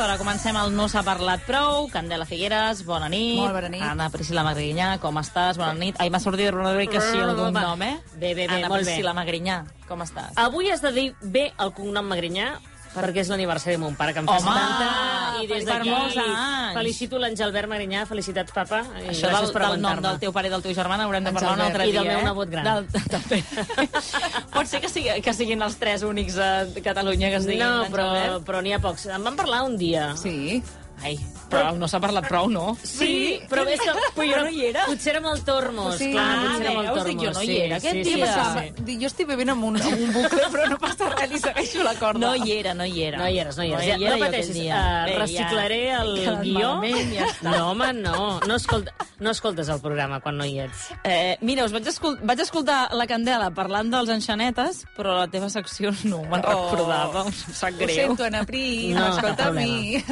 Aquesta hora, comencem el No s'ha parlat prou. Candela Figueres, bona nit. Molt bona nit. Anna Priscila Magrinyà, com estàs? Bona nit. Ai, m'ha sortit una mica així algun Va. nom, eh? Bé, bé, bé, Anna molt bé. Priscila Magrinyà, com estàs? Avui has de dir bé el cognom Magrinyà, perquè és l'aniversari de mon pare, que em fa Home! 70, i des Per d'aquí molts anys. felicito l'Angelbert Magrinyà, felicitats, papa, i Això gràcies del, per del nom aguantar-me. del teu pare i del teu germà n'haurem de parlar un altre I dia, del meu eh? nebot gran. Del, també. Pot ser que, sigui, que siguin els tres únics a Catalunya que es diguin No, però, Àngel però n'hi ha pocs. En van parlar un dia. Sí. Ai, però no s'ha parlat prou, no? Sí, però és que... Però jo no hi era. Potser era amb el Tormos, Sí. clar, Ah, potser era amb el Tormos. dic, jo no hi sí, era aquest sí, dia, sí, sí, sí. Dic, Jo estic vivint en un, un bucle, però no passa res, li segueixo la corda. No hi era, no hi era. No hi eres, no hi eres. No hi era no pateixis, uh, Bé, reciclaré el guió. malament, ja està. No, home, no. No, escolta, no escoltes el programa quan no hi ets. Eh, mira, us vaig, escol vaig escoltar la Candela parlant dels enxanetes, però la teva secció no me'n Oh. recordava. Em sap Ho greu. sento, Ana Pri, No, no, escolta a mi.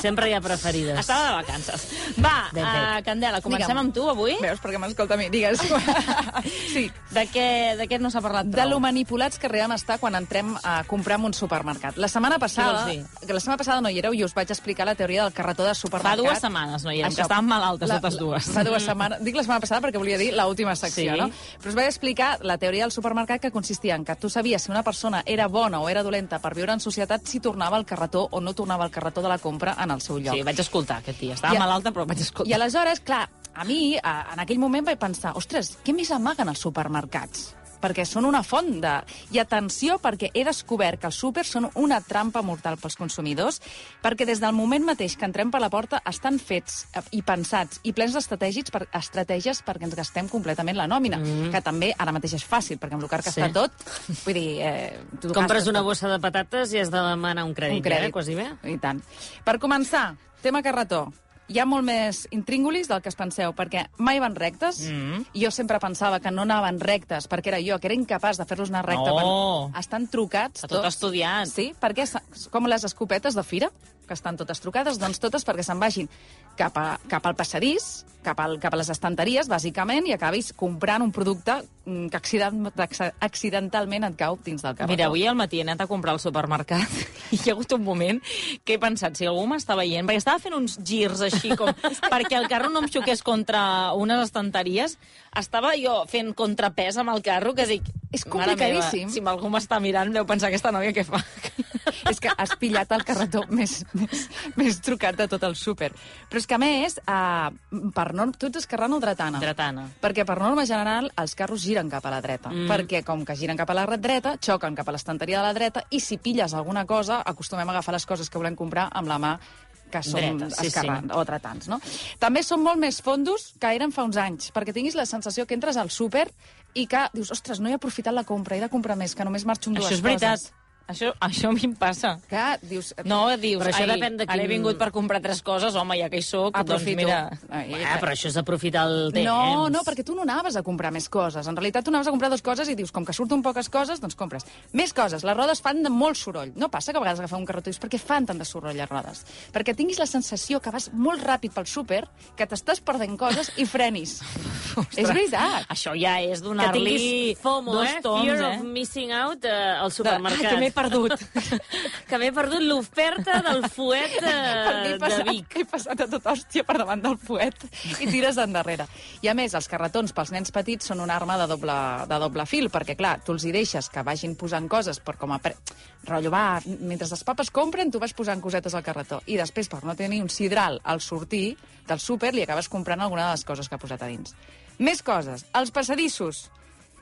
Sempre hi ha preferides. Estava de vacances. Va, uh. Candela, comencem Digue'm. amb tu avui. Veus, perquè m'escolta a mi, digues. sí. De què, de què no s'ha parlat De prou? lo manipulats que arribem a estar quan entrem a comprar en un supermercat. La setmana passada, que la setmana passada no hi éreu i us vaig explicar la teoria del carretó de Fa supermercat. dues setmanes no hi érem, Això. que estàvem malaltes La- totes dues. Fa dues setmanes. Dic la setmana passada perquè volia dir l'última secció, Sí. no? Però us vaig explicar la teoria del supermercat que consistia en que tu sabies si una persona era bona o era dolenta per viure en societat si tornava al carretó o no tornava al carretó de la compra en el seu lloc. Sí, vaig escoltar aquest dia. Estava I malalta, però vaig escoltar. I aleshores, clar, a mi, a, en aquell moment vaig pensar, ostres, què més amaguen els supermercats? Perquè són una font de... I atenció, perquè he descobert que els súpers són una trampa mortal pels consumidors, perquè des del moment mateix que entrem per la porta estan fets eh, i pensats i plens d'estratègies per, estratègies perquè ens gastem completament la nòmina, mm. que també ara mateix és fàcil, perquè amb el car que Sí. està tot, vull dir... Eh, tu Compres una tot. bossa de patates i has de demanar un crèdit, Un crèdit. eh? Quasi bé. I tant. Per començar, tema carretó. Hi ha molt més intríngulis del que es penseu, perquè mai van rectes. Mm. Jo sempre pensava que no anaven rectes, perquè era jo, que era incapaç de fer-los anar recte. No. quan Estan trucats Està tot tots. estudiat. Sí, perquè com les escopetes de fira, que estan totes trucades, doncs totes perquè se'n vagin cap, a, cap al passadís, cap, al, cap a les estanteries, bàsicament, i acabis comprant un producte mm, que accident, acc- accidentalment et cau dins del carretó. Mira, avui al matí he anat a comprar al supermercat hi ha hagut un moment que he pensat, si algú m'està veient, perquè estava fent uns girs així com perquè el carro no em xoqués contra unes estanteries, estava jo fent contrapès amb el carro que dic... És "Mare meva, complicadíssim." si algú m'està mirant, deu pensar aquesta nòvia què fa. és que has pillat el carretó més, més, més trucat de tot el súper. Però és que, a més, uh, per norma, tu ets esquerrana o dretana? Dretana. Perquè, per norma general, els carros giren cap a la dreta. Mm. Perquè, com que giren cap a la dreta, xoquen cap a l'estanteria de la dreta i si pilles alguna cosa, acostumem a agafar les coses que volem comprar amb la mà que som Dreta, sí, esquerrans o dretans, no? També són molt més fondos que eren fa uns anys, perquè tinguis la sensació que entres al súper i que dius, ostres, no he aprofitat la compra, he de comprar més, que només marxo amb dues Això és veritat. coses. Això, això a mi em passa. Que dius... No, dius, Però això ai, depèn de ara he quin- vingut per comprar tres coses, home, ja que hi soc, doncs Aprofito. mira... Ai, Ah, però això és aprofitar el temps. No, no, perquè tu no anaves a comprar més coses. En realitat tu anaves a comprar dues coses i dius, com que surten poques coses, doncs compres. Més coses. Les rodes fan de molt soroll. No passa que a vegades agafar un carretó i dius, per què fan tant de soroll les rodes? Perquè tinguis la sensació que vas molt ràpid pel súper, que t'estàs perdent coses i frenis. és veritat. Això ja és Que donar-li tinguis FOMO, dos eh? toms, Fear eh? of missing out eh, al supermercat. M'he perdut. que m'he perdut l'oferta del fuet eh, he de passat, Vic. he passat a tota hòstia per davant del fuet i tires endarrere. I a més, els carretons pels nens petits són una arma de doble, de doble fil, perquè clar, tu els hi deixes que vagin posant coses per com a... Pre... Rotllo, va, mentre els papes compren, tu vas posant cosetes al carretó. I després, per no tenir un sidral al sortir del súper, li acabes comprant alguna de les coses que ha posat a dins. Més coses. Els passadissos.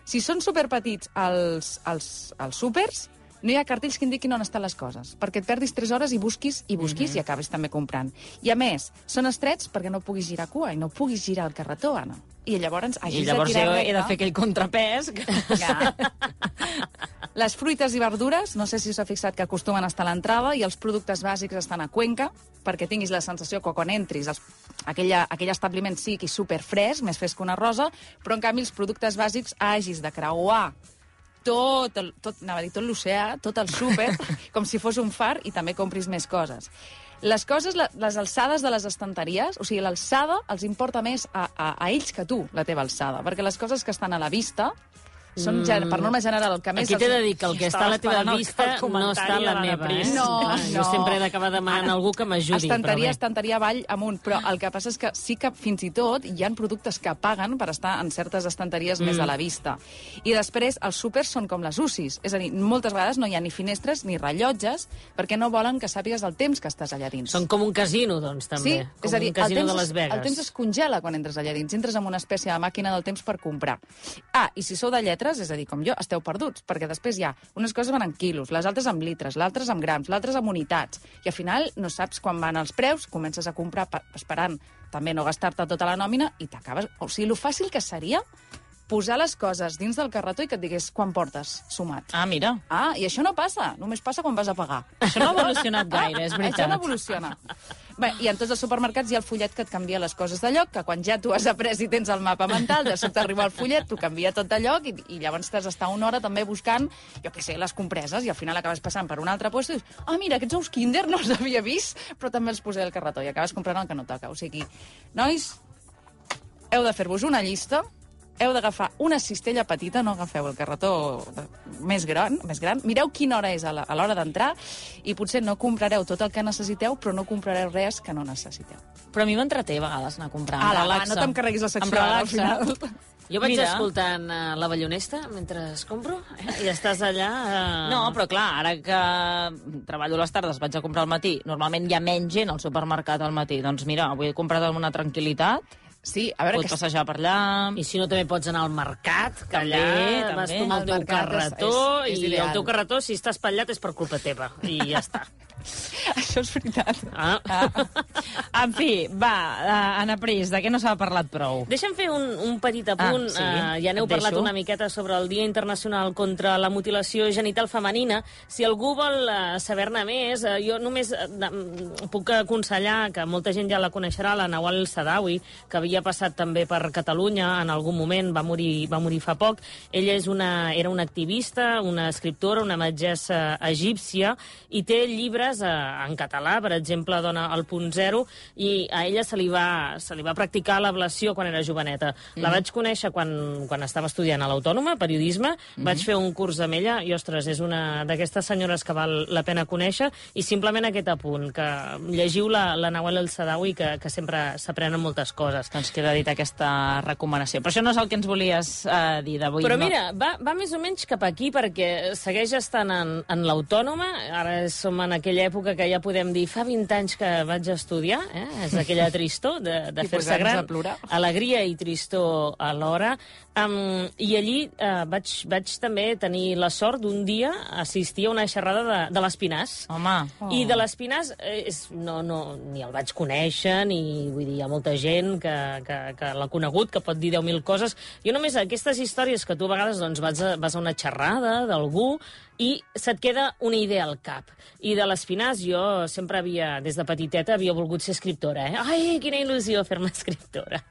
Si són superpetits els, els, els súpers, no hi ha cartells que indiquin on estan les coses, perquè et perdis 3 hores i busquis i busquis i acabes també comprant. I a més, són estrets perquè no puguis girar cua i no puguis girar el carretó, Anna. I llavors hagis I llavors de tirar he de fer aquell contrapès. Que... Ja. Les fruites i verdures, no sé si us ha fixat que acostumen a estar a l'entrada i els productes bàsics estan a Cuenca, perquè tinguis la sensació que quan entris els, aquella, aquell establiment sigui super fresc, més fresc que una rosa, però en canvi els productes bàsics hagis de creuar tot, el, tot, anava a dir, tot l'oceà, tot el súper, com si fos un far, i també compris més coses. Les coses, les alçades de les estanteries, o sigui, l'alçada els importa més a, a, a ells que a tu, la teva alçada, perquè les coses que estan a la vista són, mm. per norma general, el que més... Aquí t'he de dir que el que està a la teva vista no està a la meva. Eh? No, Ah, Jo no. sempre he d'acabar demanant a algú que m'ajudi. Estanteria, estanteria avall amunt, però el que passa és que sí que fins i tot hi han productes que paguen per estar en certes estanteries mm. més a la vista. I després els súpers són com les UCIs, és a dir, moltes vegades no hi ha ni finestres ni rellotges perquè no volen que sàpigues el temps que estàs allà dins. Són com un casino, doncs, també. Sí, com és a dir, un casino el temps, de Las es- Vegas. el temps es congela quan entres allà dins. Entres amb una espècie de màquina del temps per comprar. Ah, i si sou de lletres, és a dir, com jo, esteu perduts, perquè després hi ha unes coses van en quilos, les altres amb litres, l'altres amb grams, l'altres amb unitats. I al final no saps quan van els preus, comences a comprar esperant també no gastar-te tota la nòmina i t'acabes... O sigui, lo fàcil que seria posar les coses dins del carretó i que et digués quan portes sumat. Ah, mira. Ah, i això no passa, només passa quan vas a pagar. Això no ha evolucionat gaire, és veritat. Això no evoluciona. Bé, I en tots els supermercats hi ha el fullet que et canvia les coses de lloc, que quan ja tu has après i tens el mapa mental, de sobte arriba el fullet, t'ho canvia tot de lloc i, i llavors t'has d'estar una hora també buscant, jo què sé, les compreses i al final acabes passant per un altre lloc i dius, ah, mira, aquests ous Kinder no els havia vist, però també els posé al carretó i acabes comprant el que no toca. O sigui, nois, heu de fer-vos una llista, heu d'agafar una cistella petita, no agafeu el carretó més gran, més gran. Mireu quina hora és a a l'hora d'entrar i potser no comprareu tot el que necessiteu, però no comprareu res que no necessiteu. Però a mi m'entreté a vegades anar comprant. Ala, Em va, no t'encarreguis la secció ara, al final. Jo vaig Mira. escoltant uh, la Ballonesta mentre es compro eh? i estàs allà... Uh... No, però clar, ara que treballo a les tardes, vaig a comprar al matí, normalment hi ha menys gent al supermercat al matí. Doncs mira, avui he comprat amb una tranquil·litat, Sí, a veure, pots que passejar per allà... I si no, també pots anar al mercat, que També, allà vas també. tu amb el El teu és- carretó, és- és i ideal. el teu carretó, si està espatllat, és per culpa teva. I ja està. això és veritat. Ah. En fi, va, uh, Anna Pris, de què no s'ha parlat prou? Deixa'm fer un, un petit apunt. Ah, sí, uh, ja n'heu parlat una miqueta sobre el Dia Internacional contra la Mutilació Genital Femenina. Si algú vol uh, saber-ne més, uh, jo només uh, puc aconsellar, que molta gent ja la coneixerà, la Nawal Sadawi, que havia passat també per Catalunya en algun moment, va morir, va morir fa poc. Ella és una, era una activista, una escriptora, una metgessa egípcia, i té llibres eh, en català, per exemple, Dona al punt zero, i a ella se li va, se li va practicar l'ablació quan era joveneta. La vaig conèixer quan, quan estava estudiant a l'Autònoma, periodisme, vaig fer un curs amb ella, i, ostres, és una d'aquestes senyores que val la pena conèixer, i simplement aquest apunt, que llegiu la, la Nawal El Sadawi, que, que sempre s'aprenen moltes coses. Doncs queda dit aquesta recomanació. Però això no és el que ens volies uh, dir d'avui. Però no? mira, va, va més o menys cap aquí perquè segueix estant en, en l'autònoma. Ara som en aquella època que ja podem dir fa 20 anys que vaig estudiar, eh? és aquella tristor de, de fer-se gran. a plorar. Alegria i tristor alhora. Um, I allí uh, vaig, vaig també tenir la sort d'un dia assistir a una xerrada de, de l'Espinàs. Home, Oh. I de l'Espinàs eh, és, no, no, ni el vaig conèixer, ni vull dir, hi ha molta gent que, que, que l'ha conegut, que pot dir 10.000 coses. Jo només aquestes històries que tu a vegades doncs, vas, a, vas a una xerrada d'algú i se't queda una idea al cap. I de l'Espinàs jo sempre havia, des de petiteta, havia volgut ser escriptora. Eh? Ai, quina il·lusió fer-me escriptora.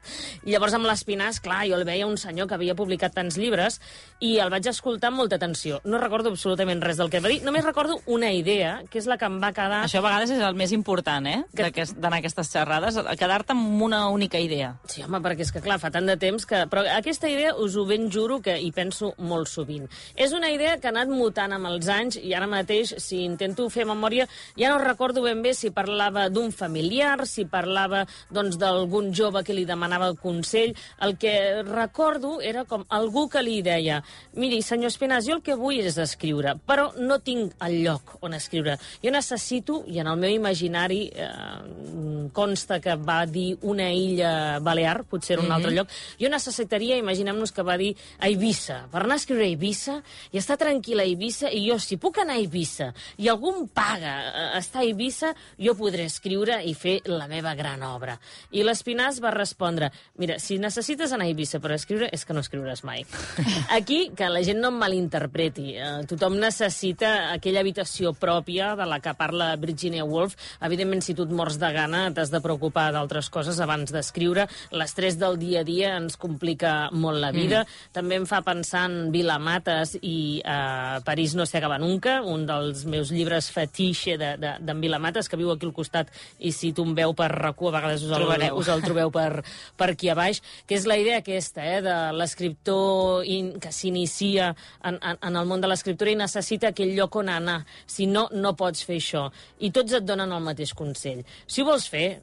I llavors amb l'Espinàs, clar, jo el veia un senyor que havia publicat tants llibres i el vaig escoltar amb molta atenció. No recordo absolutament res del que va dir, només recordo una idea, que és la que em va quedar... això a vegades és el més important, eh? Que- D'anar a aquestes xerrades, quedar-te amb una única idea. Sí, home, perquè és que, clar, fa tant de temps que... Però aquesta idea us ho ben juro que hi penso molt sovint. És una idea que ha anat mutant amb els anys i ara mateix, si intento fer memòria, ja no recordo ben bé si parlava d'un familiar, si parlava doncs, d'algun jove que li demanava consell. El que recordo era com algú que li deia miri, senyor Espinàs, jo el que vull és escriure, però no tinc el lloc on escriure. Jo necessito, i en el meu imaginari eh, mm, consta que va dir una illa balear, potser era un altre lloc. Jo necessitaria, imaginem-nos que va dir a Eivissa, per anar a escriure a Eivissa i estar tranquil·la a Eivissa, i jo, si puc anar a Eivissa i algú em paga eh, estar a Eivissa, jo podré escriure i fer la meva gran obra. I l'Espinàs va respondre, mira, si necessites anar a Eivissa per escriure, és que no escriuràs mai. Aquí, que la gent no em malinterpreti, eh, tothom necessita aquella habitació pròpia de la que parla Virginia Woolf. Evidentment, si tu et mors de gana, t'has de preocupar d'altres coses abans d'escriure. L'estrès del dia a dia ens complica molt la vida. Mm. També em fa pensar en Vilamates i eh, París no s'acaba nunca, un dels meus llibres fetiche d'en de, de, Vilamates, que viu aquí al costat, i si veu per RAC1, a vegades us el, Trobareu. us el trobeu per, per aquí a baix, que és la idea aquesta, eh, de l'escriptor que s'inicia en, en, en el món de l'escriptura i necessita aquell lloc on anar. Si no, no pots fer això. I tots et donen el mateix consell. Si ho vols fer,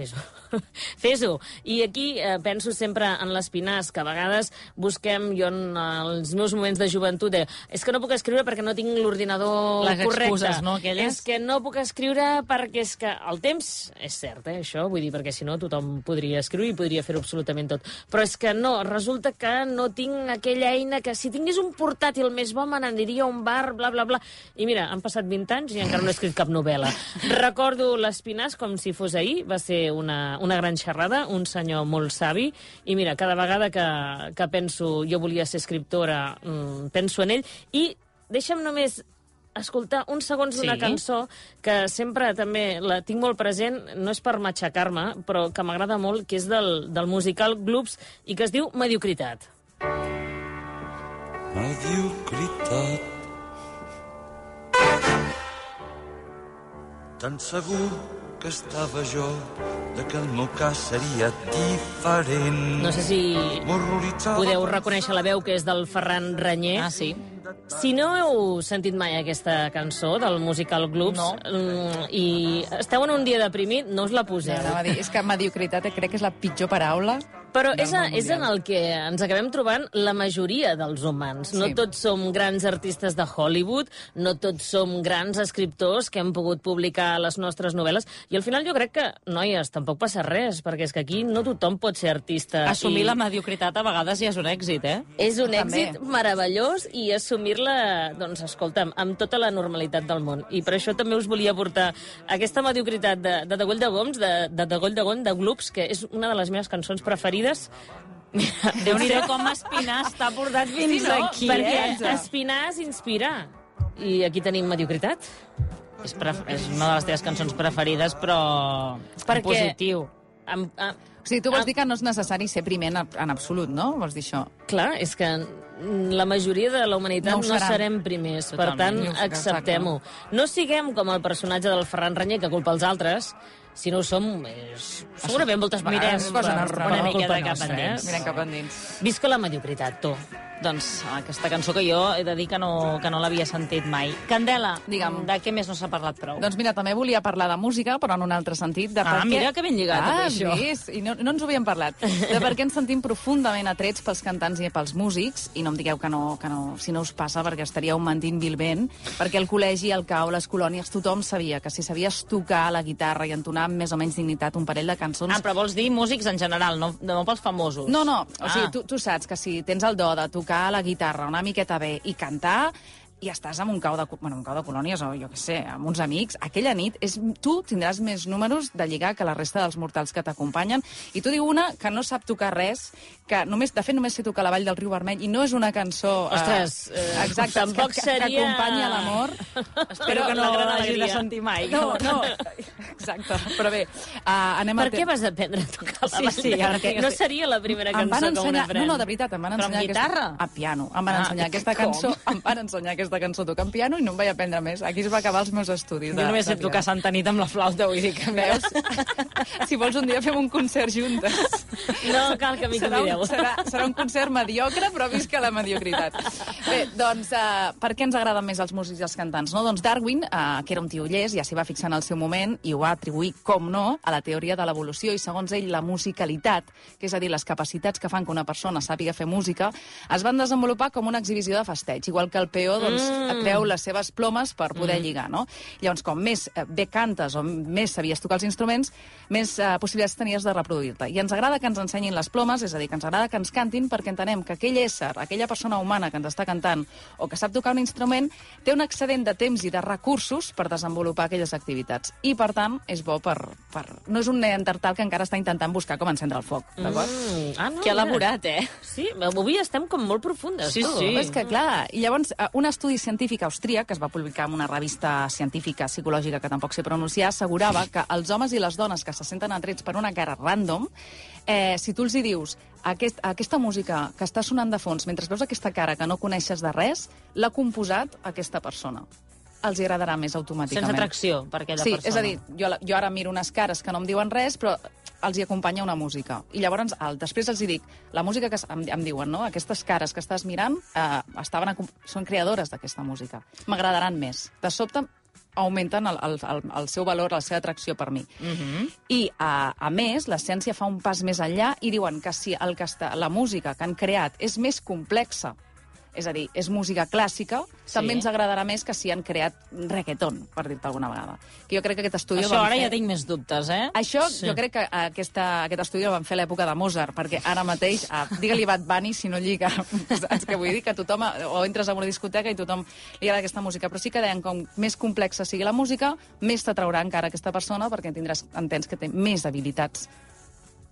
fes-ho. fes-ho. I aquí eh, penso sempre en l'Espinàs, que a vegades busquem, jo en els meus moments de joventut, de, és que no puc escriure perquè no tinc l'ordinador correcte. excuses, no, aquelles? És que no puc escriure perquè és que el temps és cert, eh, això, vull dir, perquè si no tothom podria escriure i podria fer-ho absolutament tot. Però és que no, resulta que no tinc aquella eina que si tingués un portàtil més bo me n'aniria a un bar, bla, bla, bla. I mira, han passat 20 anys i encara no he escrit cap novel·la. Recordo l'Espinàs com si fos ahir, va ser una, una gran xerrada, un senyor molt savi, i mira, cada vegada que, que penso jo volia ser escriptora, mm, penso en ell, i deixa'm només escoltar uns segons d'una Sí. cançó que sempre també la tinc molt present, no és per matxacar-me, però que m'agrada molt, que és del, del musical Gloops i que es diu Mediocritat. Mediocritat. Tan segur que estava jo de que el meu cas seria diferent. No sé si podeu reconèixer la veu que és del Ferran Renyer. Ah, sí? Si no heu sentit mai aquesta cançó del musical Gloops No. mm, i esteu en un dia deprimit, no us la poseu. Anava a dir, és que mediocritat eh, crec que és la pitjor paraula. Però és, a, és en el que ens acabem trobant la majoria dels humans. No Sí. tots som grans artistes de Hollywood, no tots som grans escriptors que hem pogut publicar les nostres novel·les, i al final jo crec que, noies, tampoc passa res, perquè és que aquí no tothom pot ser artista. Assumir i la mediocritat a vegades ja és un èxit, eh? És un També. èxit meravellós i assumir-la, doncs, escolta'm, amb tota la normalitat del món. I per això també us volia portar aquesta mediocritat de, de Degoll de Goms, de, de Degoll de Gon, de Gloops, que és una de les meves cançons preferides. Déu-n'hi-do com Espinàs està portat fins Sí, no? aquí, Perquè eh? espinar s'inspira. I aquí tenim mediocritat. És, pref és una de les teves cançons preferides, però Perquè- positiu. Amb, a, O sigui, tu vols Ah. dir que no és necessari ser primer en, en absolut, no? Vols dir això? clar, és que la majoria de la humanitat No no, serem primers. Totalment. Per tant, acceptem-ho. No siguem com el personatge del Ferran Renyer, que culpa els altres, si no ho som, és... segurament moltes Mirem vegades... cosa per- una miqueta culpa cap endins. eh? Mirem cap endins. Visca la mediocritat, tu. Doncs aquesta cançó que jo he de dir que no, que no l'havia sentit mai. Candela, Digue'm. de què més no s'ha parlat prou? Doncs mira, també volia parlar de música, però en un altre sentit. De Ah, per què... mira que ben lligat, ah, tot això. has vist? I no, no ens ho havíem parlat. De per què ens sentim profundament atrets pels cantants i pels músics, i no em digueu que no, que no si no us passa, perquè estaríeu mentint vilment, perquè al col·legi, al CAO, les colònies, tothom sabia que si sabies tocar la guitarra i entonar amb més o menys dignitat un parell de cançons... Ah, però vols dir músics en general, no, no pels famosos. No, no, o Ah. sigui, tu, tu saps que si tens el do de tocar la guitarra una miqueta bé i cantar, i estàs en un cau de, bueno, un cau de colònies o jo què sé, amb uns amics, aquella nit és, tu tindràs més números de lligar que la resta dels mortals que t'acompanyen. I tu diu una que no sap tocar res, que només, de fet només sé tocar la Vall del Riu Vermell i no és una cançó... Ostres, eh, exacte, tampoc que, seria- que acompanya l'amor. Espero que no la gran l'hagis de sentir mai. No, no, exacte. Però bé, uh, anem Per al què te- vas aprendre a tocar la Sí, Vall sí, ara que- No seria la primera cançó van que un ensenyar, aprèn. no, no, de veritat, em van Però amb ensenyar guitarra? aquesta, a piano. Em van Ah, ensenyar aquesta com? cançó, em van ensenyar aquesta cançó tocant piano i no em vaig aprendre més. Aquí es va acabar els meus estudis. Jo només sé tocar Santa Nit amb la flauta, vull dir que Veus? si vols un dia fem un concert juntes. No cal que m'hi convideu. serà, serà un concert mediocre, però visca la mediocritat. Bé, doncs, uh, per què ens agraden més els músics i els cantants? No? Doncs Darwin, uh, que era un tio llest, ja s'hi va fixar en el seu moment, i ho va va atribuir, com no, a la teoria de l'evolució i, segons ell, la musicalitat, que és a dir, les capacitats que fan que una persona sàpiga fer música, es van desenvolupar com una exhibició de festeig, igual que el peó doncs, mm. treu les seves plomes per poder mm. lligar, no? Llavors, com més eh, bé cantes o més sabies tocar els instruments, més eh, possibilitats tenies de reproduir-te. I ens agrada que ens ensenyin les plomes, és a dir, que ens agrada que ens cantin perquè entenem que aquell ésser, aquella persona humana que ens està cantant o que sap tocar un instrument, té un excedent de temps i de recursos per desenvolupar aquelles activitats. I, per tant, és bo per... per... No és un neandertal que encara està intentant buscar com encendre el foc, d'acord? Mm. Ah, no, Que elaborat, eh? Sí, avui estem com molt profundes. Sí, tu. sí. Però és que, clar, i llavors, eh, un estudi científic austríac, que es va publicar en una revista científica psicològica que tampoc sé pronunciar, assegurava que els homes i les dones que se senten atrets per una cara random, eh, si tu els hi dius aquest, aquesta música que està sonant de fons, mentre veus aquesta cara que no coneixes de res, l'ha composat aquesta persona. Els agradarà més automàticament. Sense atracció per aquella sí, persona. és a dir, jo, jo ara miro unes cares que no em diuen res, però els hi acompanya una música. I llavors, el, després els hi dic, la música que em, em diuen, no? Aquestes cares que estàs mirant eh, estaven, acom- són creadores d'aquesta música. M'agradaran més. De sobte, augmenten el, el, el, el seu valor, la seva atracció per mi. Mm -hmm. I, a, a més, la ciència fa un pas més enllà i diuen que si el que està, la música que han creat és més complexa, és a dir, és música clàssica, Sí. també ens agradarà més que si han creat reggaeton, per dir-te alguna vegada. Que jo crec que aquest estudi... Això ara fer... ja tinc més dubtes, eh? Això, Sí. jo crec que aquesta, aquest estudi el van fer a l'època de Mozart, perquè ara mateix, ah, digue-li Bad Bunny si no lliga. Saps què vull dir? Que tothom, o entres a una discoteca i tothom li agrada aquesta música. Però sí que deien, com més complexa sigui la música, més t'atraurà encara aquesta persona, perquè tindràs, entens que té més habilitats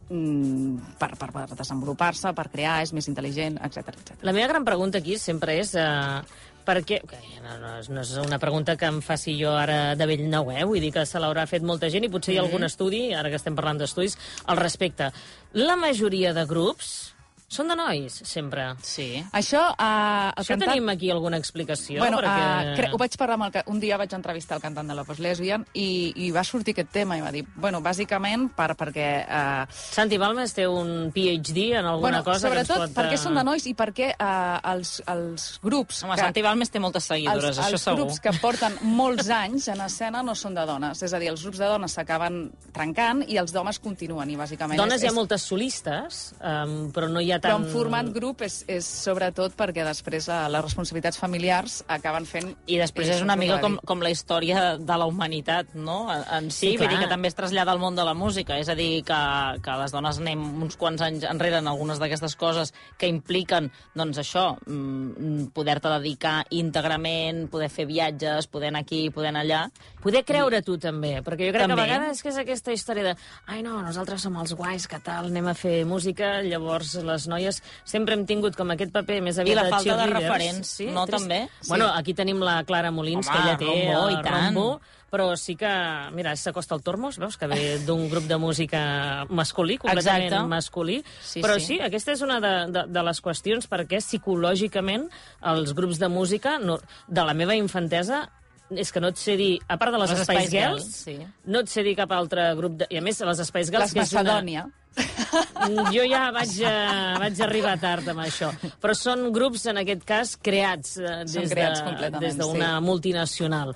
per, per, per desenvolupar-se, per crear, és més intel·ligent, etc etc. La meva gran pregunta aquí sempre és... Uh, per què... No, no, no és una pregunta que em faci jo ara de vell nou, eh? Vull dir que se l'haurà fet molta gent i potser hi ha algun estudi, ara que estem parlant d'estudis, al respecte. La majoria de grups són de nois, sempre. Sí. Això, eh, el Això cantant... tenim aquí alguna explicació? Bueno, perquè... uh, cre ho vaig parlar amb el... Un dia vaig entrevistar el cantant de la Post Lesbian i, i va sortir aquest tema i va dir, bueno, bàsicament per, perquè... Uh, Santi Balmes té un PhD en alguna bueno, cosa sobretot, que ens pot... per què són de nois i per què uh, els, els grups... Home, que, Santi Balmes té moltes seguidores, els, això els segur. grups que porten molts anys en escena no són de dones. És a dir, els grups de dones s'acaben trencant i els d'homes continuen. I bàsicament Dones és, hi ha moltes solistes, um, però no hi ha tant... Però en format grup és, és sobretot perquè després eh, les responsabilitats familiars acaben fent... I després és una mica com, com la història de la humanitat, no? En- En Sí, si, vull dir que també es trasllada al món de la música. És a dir, que, que les dones anem uns quants anys enrere en algunes d'aquestes coses que impliquen, doncs això, mm, poder-te dedicar íntegrament, poder fer viatges, poder anar aquí, poder anar allà. Poder creure tu també, perquè jo crec També. que a vegades que és aquesta història de ai no, nosaltres som els guais, que tal, anem a fer música, llavors les noies sempre hem tingut com aquest paper més aviat la de falta de referents, no, també? Bueno, aquí tenim la Clara Molins, Home, que ella té Rombo, el i tant. Rombo, però sí que, mira, s'acosta el Tormos, veus, que ve d'un grup de música masculí, completament Exacte. masculí. Sí, però sí. sí, aquesta és una de, de, de les qüestions perquè psicològicament els grups de música no, de la meva infantesa és que no et sé dir, a part de les, Les Spice, Spice Girls, Girls, sí. no et sé dir cap altre grup de... I a més, les Spice Girls... Les que és una- Macedònia. Mm, Jo ja vaig, uh, vaig arribar tard amb això. Però són grups, en aquest cas, creats Són des creats de- d'una sí. multinacional.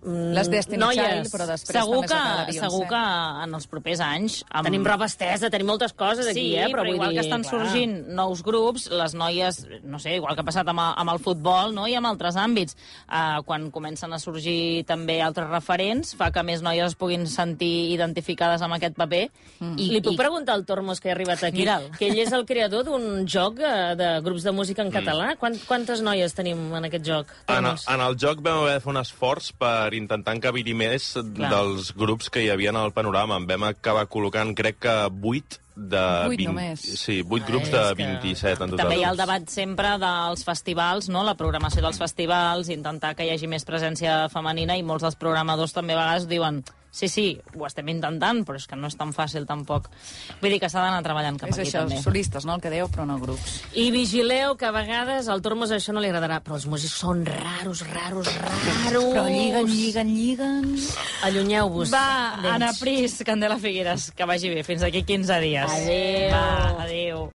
Mm, Les Destiny noies, Child, però després Segur també que, segur que en els propers anys... Amb... Tenim roba estesa, tenim moltes coses aquí, sí, eh? Però, però, vull igual dir, que estan clar. sorgint nous grups, les noies, no sé, igual que ha passat amb, el- amb el futbol no? i amb altres àmbits, uh, quan comencen a sorgir també altres referents, fa que més noies es puguin sentir identificades amb aquest paper. Mm. I, Li puc preguntar al Tormos, que ha arribat aquí, Mira'l. que ell és el creador d'un joc eh, de grups de música en català. Quant, quantes noies tenim en aquest joc, En, el- en el joc vam haver de fer un esforç per intentar encabir més Clar. dels grups que hi havia en el panorama. En vam acabar col·locant, crec que 8 de... Vuit 20, només. Sí, 8 Ah, grups de que- 27 en total. També hi ha el debat sempre dels festivals, no? la programació dels festivals, intentar que hi hagi més presència femenina i molts dels programadors també a vegades diuen sí, sí, ho estem intentant, però és que no és tan fàcil tampoc. Vull dir que s'ha d'anar treballant cap És aquí això, també. solistes, no? El que dèieu, però no grups. I vigileu que a vegades al Tormos això no li agradarà, però els músics són raros, raros, raros. Però lliguen, lliguen, lliguen... Allunyeu-vos. Va. Anna Pris, Candela Figueres, que vagi bé. Fins aquí 15 dies. Adéu. Va, adéu.